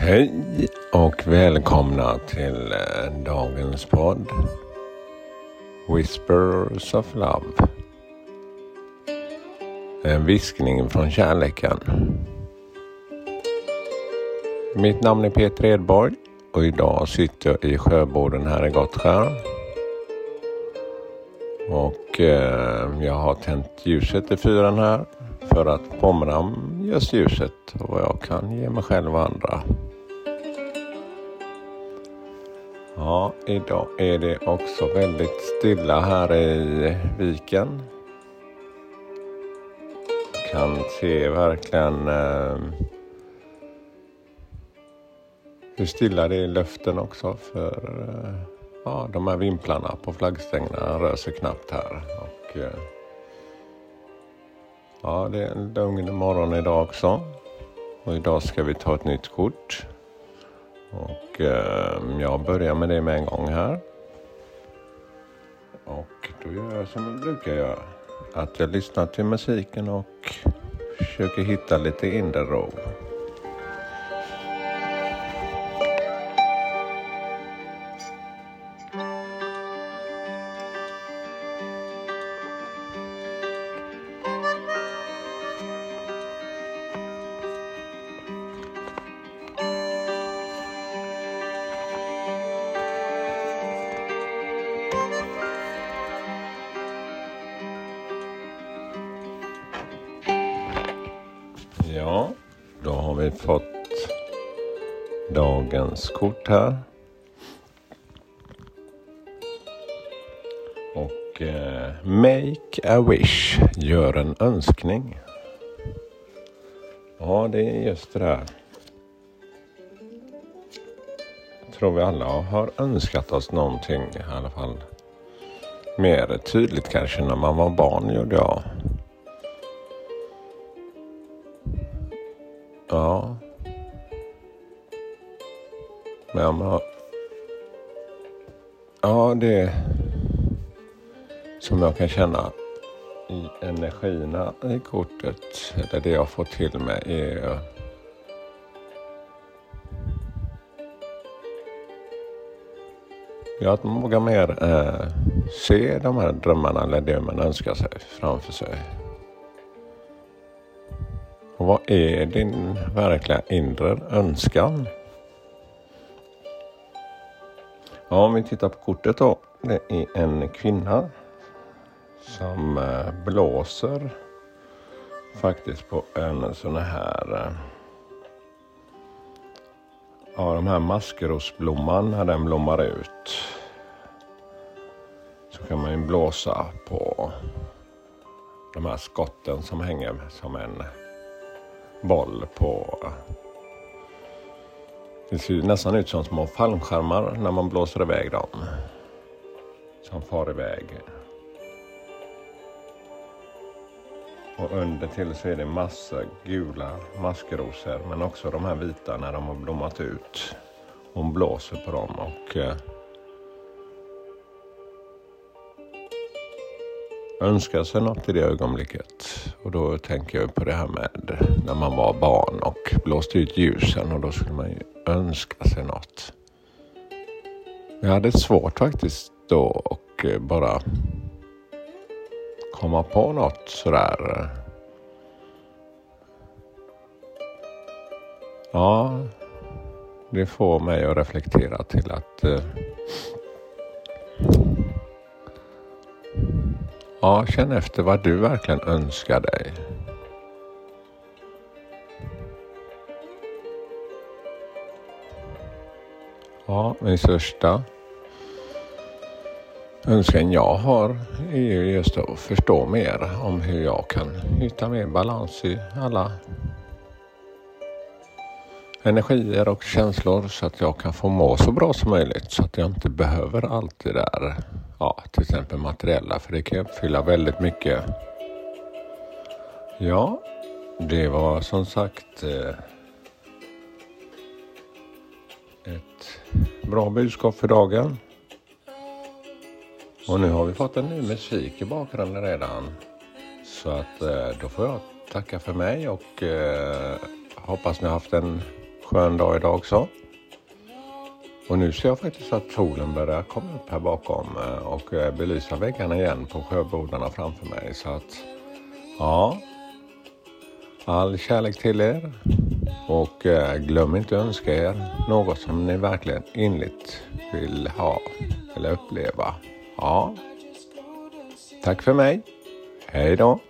Hej och välkomna till eh, dagens podd Whispers of Love. En viskning från kärleken. Mitt namn är Peter Edborg och idag sitter jag i Sjöboden här i Gottskär. Och eh, jag har tänt ljuset i fyren här för att påminna om just ljuset och vad jag kan ge mig själv och andra. Ja, idag är det också väldigt stilla här i viken. Kan se verkligen eh, hur stilla det är i luften också för eh, ja, de här vimplarna på flaggstängerna rör sig knappt här. Och, eh, ja, det är en lugn morgon idag också. Och idag ska vi ta ett nytt kort. Och eh, jag börjar med det med en gång här. Och då gör jag som jag brukar göra. Att jag lyssnar till musiken och försöker hitta lite inre ro. Vi fått dagens kort här. Och eh, Make a wish, gör en önskning. Ja, det är just det där. Jag tror vi alla har önskat oss någonting i alla fall. Mer tydligt kanske när man var barn gjorde jag. Ja. Men man... Ja, det som jag kan känna i energierna i kortet, eller det jag får till mig är Ja, att man vågar mer eh, se de här drömmarna eller det man önskar sig framför sig. Och vad är din verkliga inre önskan? Ja, om vi tittar på kortet då. Det är en kvinna som eh, blåser faktiskt på en sån här eh, Ja, de här maskrosblomman när den blommar ut så kan man ju blåsa på de här skotten som hänger som en boll på... Det ser nästan ut som små fallskärmar när man blåser iväg dem. Som far iväg. Och under till så är det massa gula maskrosor men också de här vita när de har blommat ut. Hon blåser på dem och eh, önska sig något i det ögonblicket. Och då tänker jag på det här med när man var barn och blåste ut ljusen och då skulle man ju önska sig något. Jag hade svårt faktiskt då och eh, bara komma på något sådär. Ja, det får mig att reflektera till att eh, Ja, känn efter vad du verkligen önskar dig. Ja, min största önskan jag har är ju just att förstå mer om hur jag kan hitta mer balans i alla energier och känslor så att jag kan få må så bra som möjligt så att jag inte behöver allt det där ja, till exempel materiella, för det kan uppfylla väldigt mycket. Ja, det var som sagt eh, ett bra budskap för dagen. Och nu har vi fått en ny musik i bakgrunden redan. Så att eh, då får jag tacka för mig och eh, hoppas ni har haft en skön dag idag också. Och nu ser jag faktiskt att solen börjar komma upp här bakom eh, och eh, belysa väggarna igen på sjöbodarna framför mig. Så att, ja. All kärlek till er. Och eh, glöm inte att önska er något som ni verkligen inligt vill ha eller uppleva. Ja. Tack för mig. Hej då.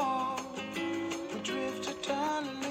fall. We drifted down